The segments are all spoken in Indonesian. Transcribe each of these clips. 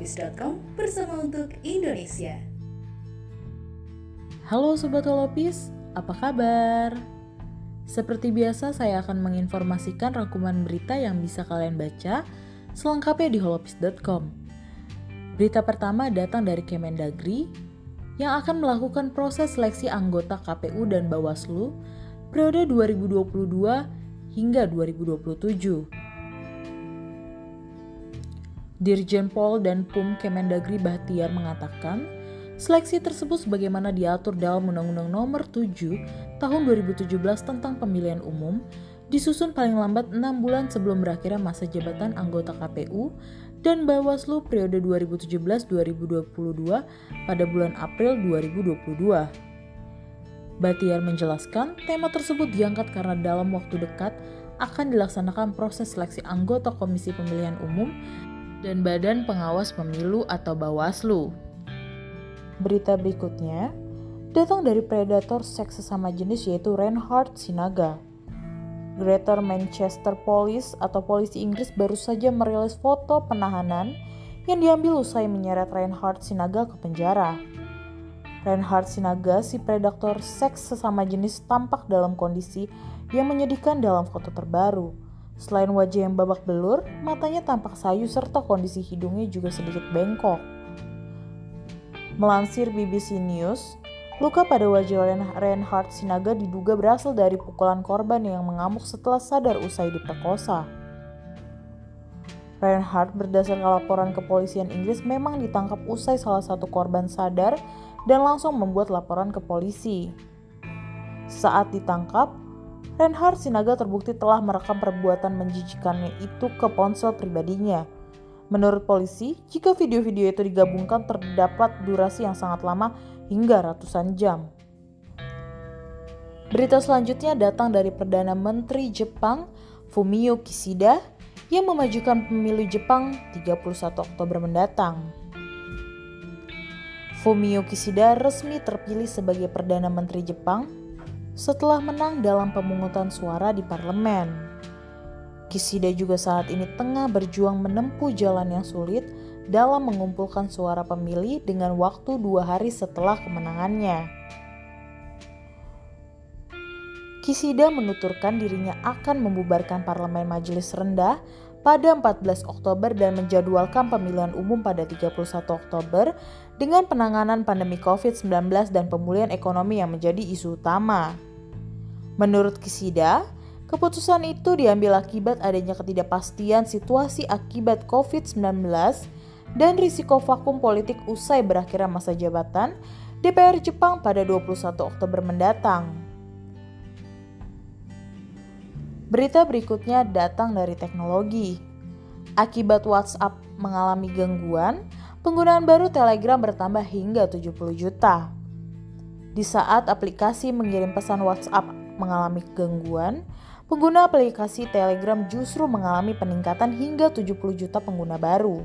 holopis.com bersama untuk Indonesia. Halo Sobat Holopis, apa kabar? Seperti biasa saya akan menginformasikan rangkuman berita yang bisa kalian baca selengkapnya di holopis.com. Berita pertama datang dari Kemendagri yang akan melakukan proses seleksi anggota KPU dan Bawaslu periode 2022 hingga 2027. Dirjen Pol dan PUM Kemendagri Bahtiar mengatakan, seleksi tersebut sebagaimana diatur dalam Undang-Undang Nomor 7 Tahun 2017 tentang Pemilihan Umum disusun paling lambat 6 bulan sebelum berakhirnya masa jabatan anggota KPU dan Bawaslu periode 2017-2022 pada bulan April 2022. Batiar menjelaskan tema tersebut diangkat karena dalam waktu dekat akan dilaksanakan proses seleksi anggota Komisi Pemilihan Umum dan Badan Pengawas Pemilu atau Bawaslu. Berita berikutnya datang dari predator seks sesama jenis yaitu Reinhard Sinaga. Greater Manchester Police atau polisi Inggris baru saja merilis foto penahanan yang diambil usai menyeret Reinhard Sinaga ke penjara. Reinhard Sinaga, si predator seks sesama jenis tampak dalam kondisi yang menyedihkan dalam foto terbaru. Selain wajah yang babak belur, matanya tampak sayu serta kondisi hidungnya juga sedikit bengkok. Melansir BBC News, luka pada wajah Reinhard Sinaga diduga berasal dari pukulan korban yang mengamuk setelah sadar usai diperkosa. Reinhard berdasarkan laporan kepolisian Inggris memang ditangkap usai salah satu korban sadar dan langsung membuat laporan ke polisi. Saat ditangkap, Reinhard Sinaga terbukti telah merekam perbuatan menjijikannya itu ke ponsel pribadinya. Menurut polisi, jika video-video itu digabungkan terdapat durasi yang sangat lama hingga ratusan jam. Berita selanjutnya datang dari Perdana Menteri Jepang, Fumio Kishida, yang memajukan pemilu Jepang 31 Oktober mendatang. Fumio Kishida resmi terpilih sebagai Perdana Menteri Jepang setelah menang dalam pemungutan suara di parlemen. Kishida juga saat ini tengah berjuang menempuh jalan yang sulit dalam mengumpulkan suara pemilih dengan waktu dua hari setelah kemenangannya. Kishida menuturkan dirinya akan membubarkan parlemen majelis rendah pada 14 Oktober dan menjadwalkan pemilihan umum pada 31 Oktober dengan penanganan pandemi COVID-19 dan pemulihan ekonomi yang menjadi isu utama. Menurut Kisida, keputusan itu diambil akibat adanya ketidakpastian situasi akibat COVID-19 dan risiko vakum politik usai berakhirnya masa jabatan DPR Jepang pada 21 Oktober mendatang. Berita berikutnya datang dari teknologi. Akibat WhatsApp mengalami gangguan, penggunaan baru Telegram bertambah hingga 70 juta. Di saat aplikasi mengirim pesan WhatsApp mengalami gangguan, pengguna aplikasi Telegram justru mengalami peningkatan hingga 70 juta pengguna baru.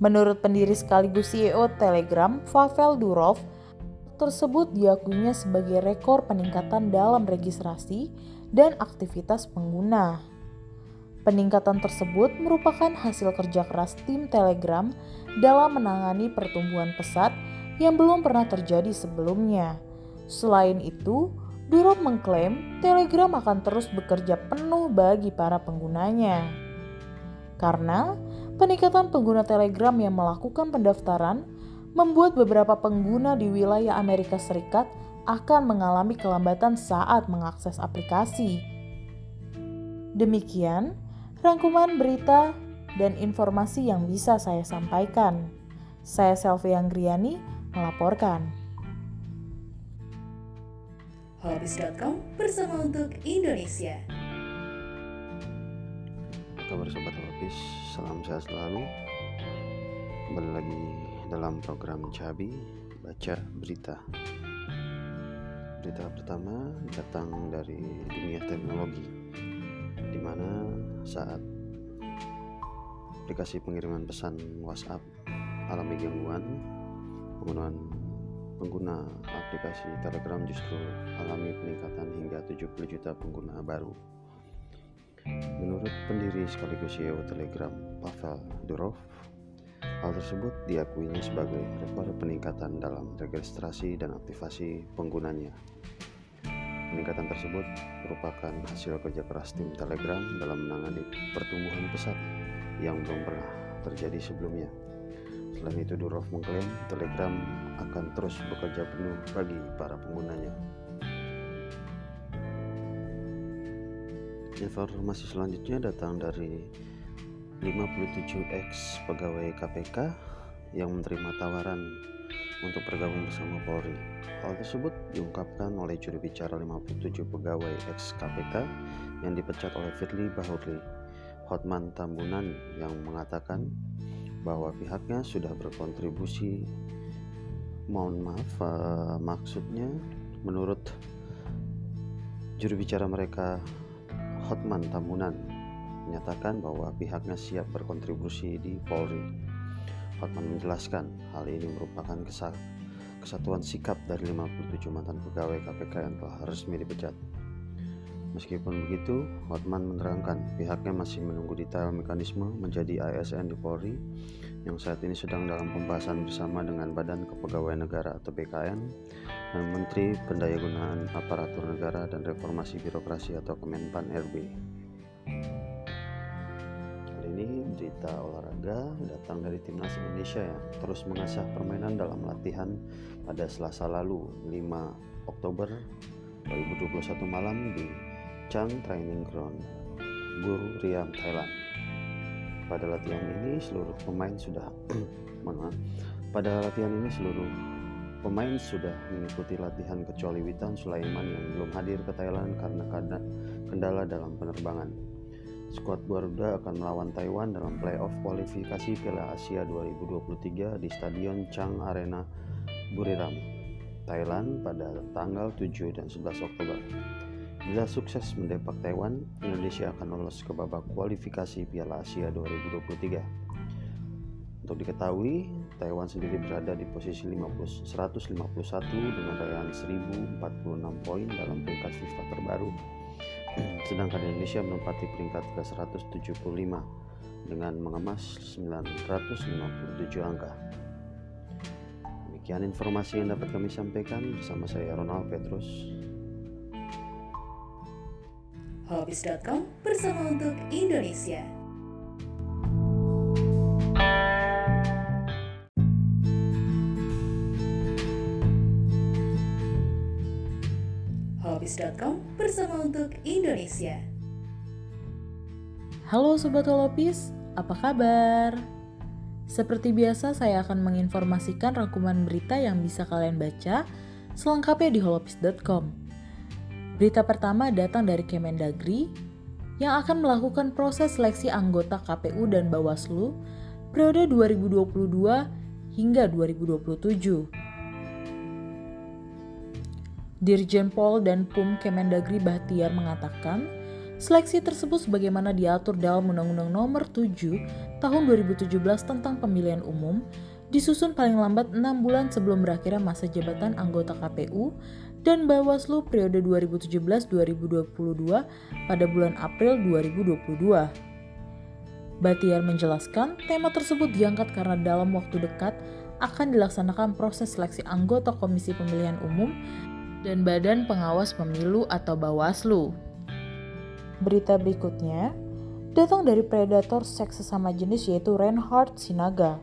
Menurut pendiri sekaligus CEO Telegram, Pavel Durov, tersebut diakuinya sebagai rekor peningkatan dalam registrasi dan aktivitas pengguna. Peningkatan tersebut merupakan hasil kerja keras tim Telegram dalam menangani pertumbuhan pesat yang belum pernah terjadi sebelumnya. Selain itu, Durov mengklaim Telegram akan terus bekerja penuh bagi para penggunanya. Karena peningkatan pengguna Telegram yang melakukan pendaftaran membuat beberapa pengguna di wilayah Amerika Serikat akan mengalami kelambatan saat mengakses aplikasi. Demikian rangkuman berita dan informasi yang bisa saya sampaikan. Saya Selvi Anggriani melaporkan holopis.com bersama untuk Indonesia. Kabar Sobat salam sehat selalu. Kembali lagi dalam program Cabi Baca Berita. Berita pertama datang dari dunia teknologi, di mana saat aplikasi pengiriman pesan WhatsApp alami gangguan, penggunaan pengguna aplikasi Telegram justru alami peningkatan hingga 70 juta pengguna baru. Menurut pendiri sekaligus CEO Telegram, Pavel Durov, Hal tersebut diakuinya sebagai rekor peningkatan dalam registrasi dan aktivasi penggunanya. Peningkatan tersebut merupakan hasil kerja keras tim Telegram dalam menangani pertumbuhan pesat yang belum pernah terjadi sebelumnya. Selain itu, Durov mengklaim Telegram akan terus bekerja penuh bagi para penggunanya. Informasi selanjutnya datang dari 57X pegawai KPK yang menerima tawaran untuk bergabung bersama Polri. Hal tersebut diungkapkan oleh juru bicara 57 pegawai ex KPK yang dipecat oleh Firly Bahuri, Hotman Tambunan yang mengatakan bahwa pihaknya sudah berkontribusi mohon maaf uh, maksudnya menurut juru bicara mereka Hotman Tambunan menyatakan bahwa pihaknya siap berkontribusi di Polri Hotman menjelaskan hal ini merupakan kesatuan sikap dari 57 mantan pegawai KPK yang telah resmi dipecat. Meskipun begitu, Hotman menerangkan pihaknya masih menunggu detail mekanisme menjadi ASN di Polri yang saat ini sedang dalam pembahasan bersama dengan Badan Kepegawaian Negara atau BKN dan Menteri Pendayagunaan Aparatur Negara dan Reformasi Birokrasi atau Kemenpan RB ini berita olahraga datang dari timnas Indonesia yang terus mengasah permainan dalam latihan pada Selasa lalu 5 Oktober 2021 malam di Chang Training Ground, Bur Riam, Thailand. Pada latihan ini seluruh pemain sudah mana? Pada latihan ini seluruh pemain sudah mengikuti latihan kecuali Witan Sulaiman yang belum hadir ke Thailand karena kendala dalam penerbangan. Skuad Garuda akan melawan Taiwan dalam playoff kualifikasi Piala Asia 2023 di Stadion Chang Arena Buriram, Thailand pada tanggal 7 dan 11 Oktober. Bila sukses mendepak Taiwan, Indonesia akan lolos ke babak kualifikasi Piala Asia 2023. Untuk diketahui, Taiwan sendiri berada di posisi 50, 151 dengan raihan 1046 poin dalam peringkat FIFA terbaru sedangkan Indonesia menempati peringkat ke-175 dengan mengemas 957 angka. Demikian informasi yang dapat kami sampaikan bersama saya Ronald Petrus. Hobbies.com bersama untuk Indonesia. Hobbies.com bersama untuk Indonesia. Halo Sobat Holopis, apa kabar? Seperti biasa saya akan menginformasikan rangkuman berita yang bisa kalian baca selengkapnya di holopis.com. Berita pertama datang dari Kemendagri yang akan melakukan proses seleksi anggota KPU dan Bawaslu periode 2022 hingga 2027. Dirjen Pol dan PUM Kemendagri Bahtiar mengatakan, seleksi tersebut sebagaimana diatur dalam Undang-Undang Nomor 7 Tahun 2017 tentang Pemilihan Umum disusun paling lambat 6 bulan sebelum berakhirnya masa jabatan anggota KPU dan Bawaslu periode 2017-2022 pada bulan April 2022. Batiar menjelaskan tema tersebut diangkat karena dalam waktu dekat akan dilaksanakan proses seleksi anggota Komisi Pemilihan Umum dan Badan Pengawas Pemilu atau Bawaslu. Berita berikutnya datang dari predator seks sesama jenis yaitu Reinhard Sinaga.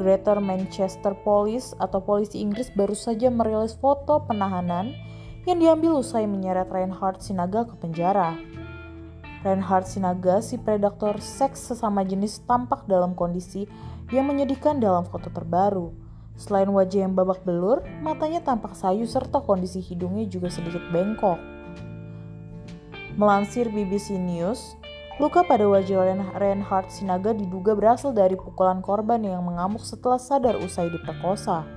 Greater Manchester Police atau polisi Inggris baru saja merilis foto penahanan yang diambil usai menyeret Reinhard Sinaga ke penjara. Reinhard Sinaga, si predator seks sesama jenis tampak dalam kondisi yang menyedihkan dalam foto terbaru. Selain wajah yang babak belur, matanya tampak sayu serta kondisi hidungnya juga sedikit bengkok. Melansir BBC News, luka pada wajah Reinhard Sinaga diduga berasal dari pukulan korban yang mengamuk setelah sadar usai diperkosa.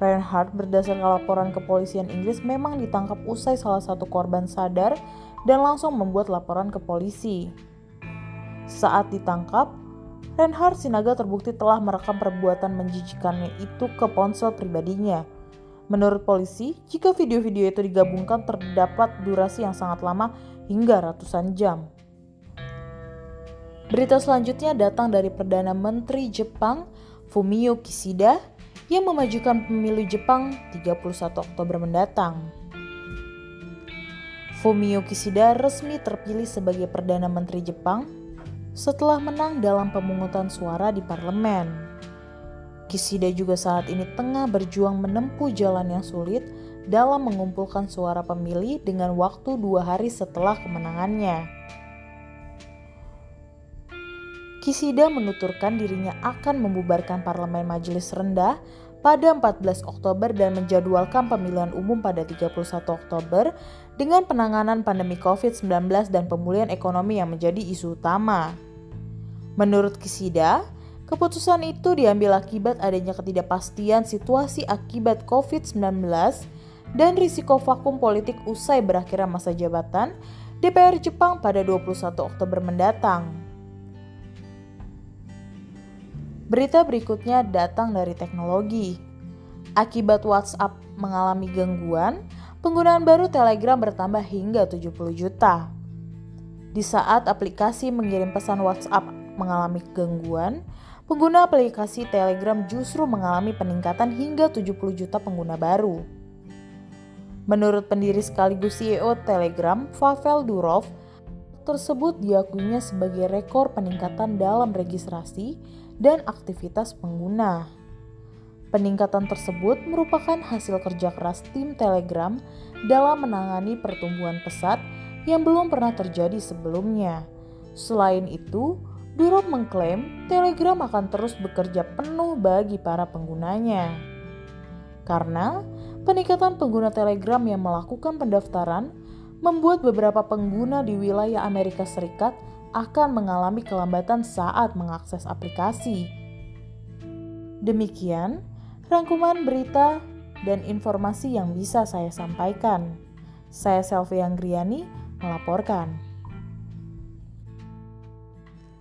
Reinhard berdasarkan laporan kepolisian Inggris memang ditangkap usai salah satu korban sadar dan langsung membuat laporan ke polisi. Saat ditangkap, Reinhard Sinaga terbukti telah merekam perbuatan menjijikannya itu ke ponsel pribadinya. Menurut polisi, jika video-video itu digabungkan terdapat durasi yang sangat lama hingga ratusan jam. Berita selanjutnya datang dari Perdana Menteri Jepang Fumio Kishida yang memajukan pemilu Jepang 31 Oktober mendatang. Fumio Kishida resmi terpilih sebagai Perdana Menteri Jepang setelah menang dalam pemungutan suara di parlemen. Kishida juga saat ini tengah berjuang menempuh jalan yang sulit dalam mengumpulkan suara pemilih dengan waktu dua hari setelah kemenangannya. Kisida menuturkan dirinya akan membubarkan parlemen majelis rendah pada 14 Oktober dan menjadwalkan pemilihan umum pada 31 Oktober dengan penanganan pandemi COVID-19 dan pemulihan ekonomi yang menjadi isu utama. Menurut Kisida, keputusan itu diambil akibat adanya ketidakpastian situasi akibat COVID-19 dan risiko vakum politik usai berakhirnya masa jabatan DPR Jepang pada 21 Oktober mendatang. Berita berikutnya datang dari teknologi. Akibat WhatsApp mengalami gangguan, penggunaan baru Telegram bertambah hingga 70 juta. Di saat aplikasi mengirim pesan WhatsApp mengalami gangguan, pengguna aplikasi Telegram justru mengalami peningkatan hingga 70 juta pengguna baru. Menurut pendiri sekaligus CEO Telegram, Pavel Durov, tersebut diakuinya sebagai rekor peningkatan dalam registrasi dan aktivitas pengguna. Peningkatan tersebut merupakan hasil kerja keras tim Telegram dalam menangani pertumbuhan pesat yang belum pernah terjadi sebelumnya. Selain itu, Durov mengklaim Telegram akan terus bekerja penuh bagi para penggunanya. Karena peningkatan pengguna Telegram yang melakukan pendaftaran membuat beberapa pengguna di wilayah Amerika Serikat akan mengalami kelambatan saat mengakses aplikasi. Demikian rangkuman berita dan informasi yang bisa saya sampaikan. Saya Selvi Anggriani melaporkan.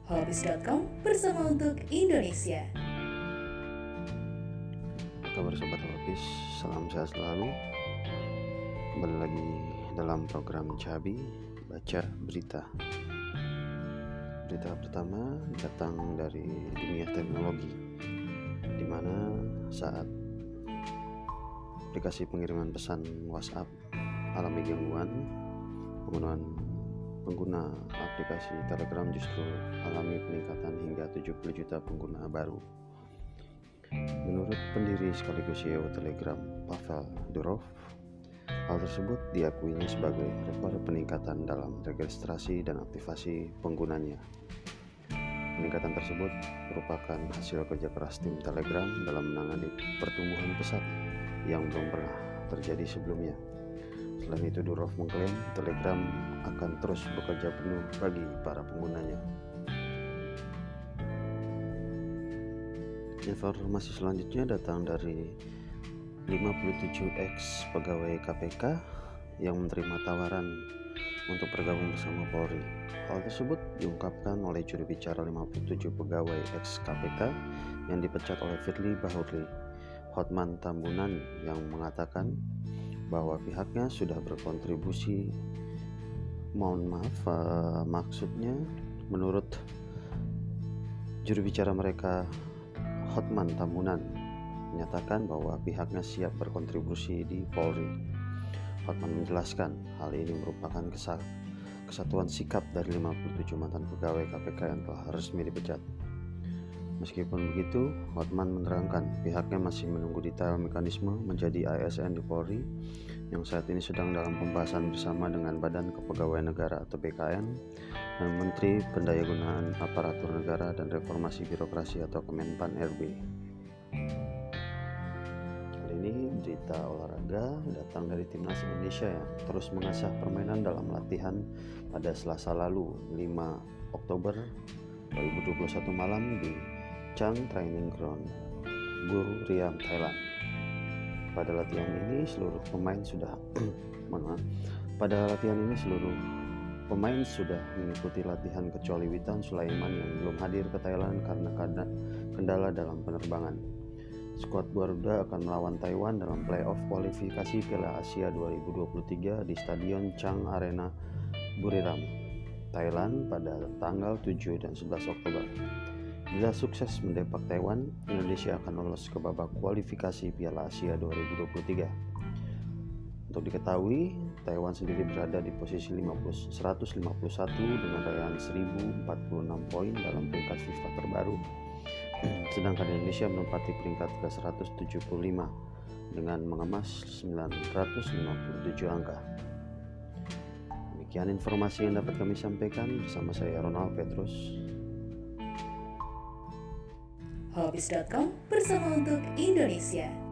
Hobbies.com bersama untuk Indonesia. Kabar sobat Hobbies, salam sehat selalu. Kembali lagi dalam program Cabi Baca Berita. Berita pertama datang dari dunia teknologi, di mana saat aplikasi pengiriman pesan WhatsApp alami gangguan, penggunaan pengguna aplikasi Telegram justru alami peningkatan hingga 70 juta pengguna baru. Menurut pendiri sekaligus CEO Telegram, Pavel Durov, Hal tersebut diakuinya sebagai rekor peningkatan dalam registrasi dan aktivasi penggunanya. Peningkatan tersebut merupakan hasil kerja keras tim Telegram dalam menangani pertumbuhan pesat yang belum pernah terjadi sebelumnya. Selain itu, Durov mengklaim Telegram akan terus bekerja penuh bagi para penggunanya. Informasi selanjutnya datang dari 57X pegawai KPK yang menerima tawaran untuk bergabung bersama Polri. Hal tersebut diungkapkan oleh juru bicara 57 pegawai ex KPK yang dipecat oleh Firly Bahuri, Hotman Tambunan yang mengatakan bahwa pihaknya sudah berkontribusi mohon maaf uh, maksudnya menurut juru bicara mereka Hotman Tambunan menyatakan bahwa pihaknya siap berkontribusi di Polri. Hotman menjelaskan hal ini merupakan kesatuan sikap dari 57 mantan pegawai KPK yang telah resmi dipecat. Meskipun begitu, Hotman menerangkan pihaknya masih menunggu detail mekanisme menjadi ASN di Polri yang saat ini sedang dalam pembahasan bersama dengan Badan Kepegawaian Negara atau BKN dan Menteri Pendayagunaan Aparatur Negara dan Reformasi Birokrasi atau Kemenpan RB ini berita olahraga datang dari timnas Indonesia yang terus mengasah permainan dalam latihan pada Selasa lalu 5 Oktober 2021 malam di Chang Training Ground, Buru Riam, Thailand. Pada latihan ini seluruh pemain sudah mana? Pada latihan ini seluruh pemain sudah mengikuti latihan kecuali Witan Sulaiman yang belum hadir ke Thailand karena kendala dalam penerbangan. Skuad Garuda akan melawan Taiwan dalam playoff kualifikasi Piala Asia 2023 di Stadion Chang Arena Buriram. Thailand pada tanggal 7 dan 11 Oktober. Bila sukses mendepak Taiwan, Indonesia akan lolos ke babak kualifikasi Piala Asia 2023. Untuk diketahui, Taiwan sendiri berada di posisi 50, 151 dengan raihan 1046 poin dalam peringkat FIFA terbaru. Sedangkan Indonesia menempati peringkat ke-175 dengan mengemas 957 angka. Demikian informasi yang dapat kami sampaikan bersama saya Ronald Petrus. Hobbies.com bersama untuk Indonesia.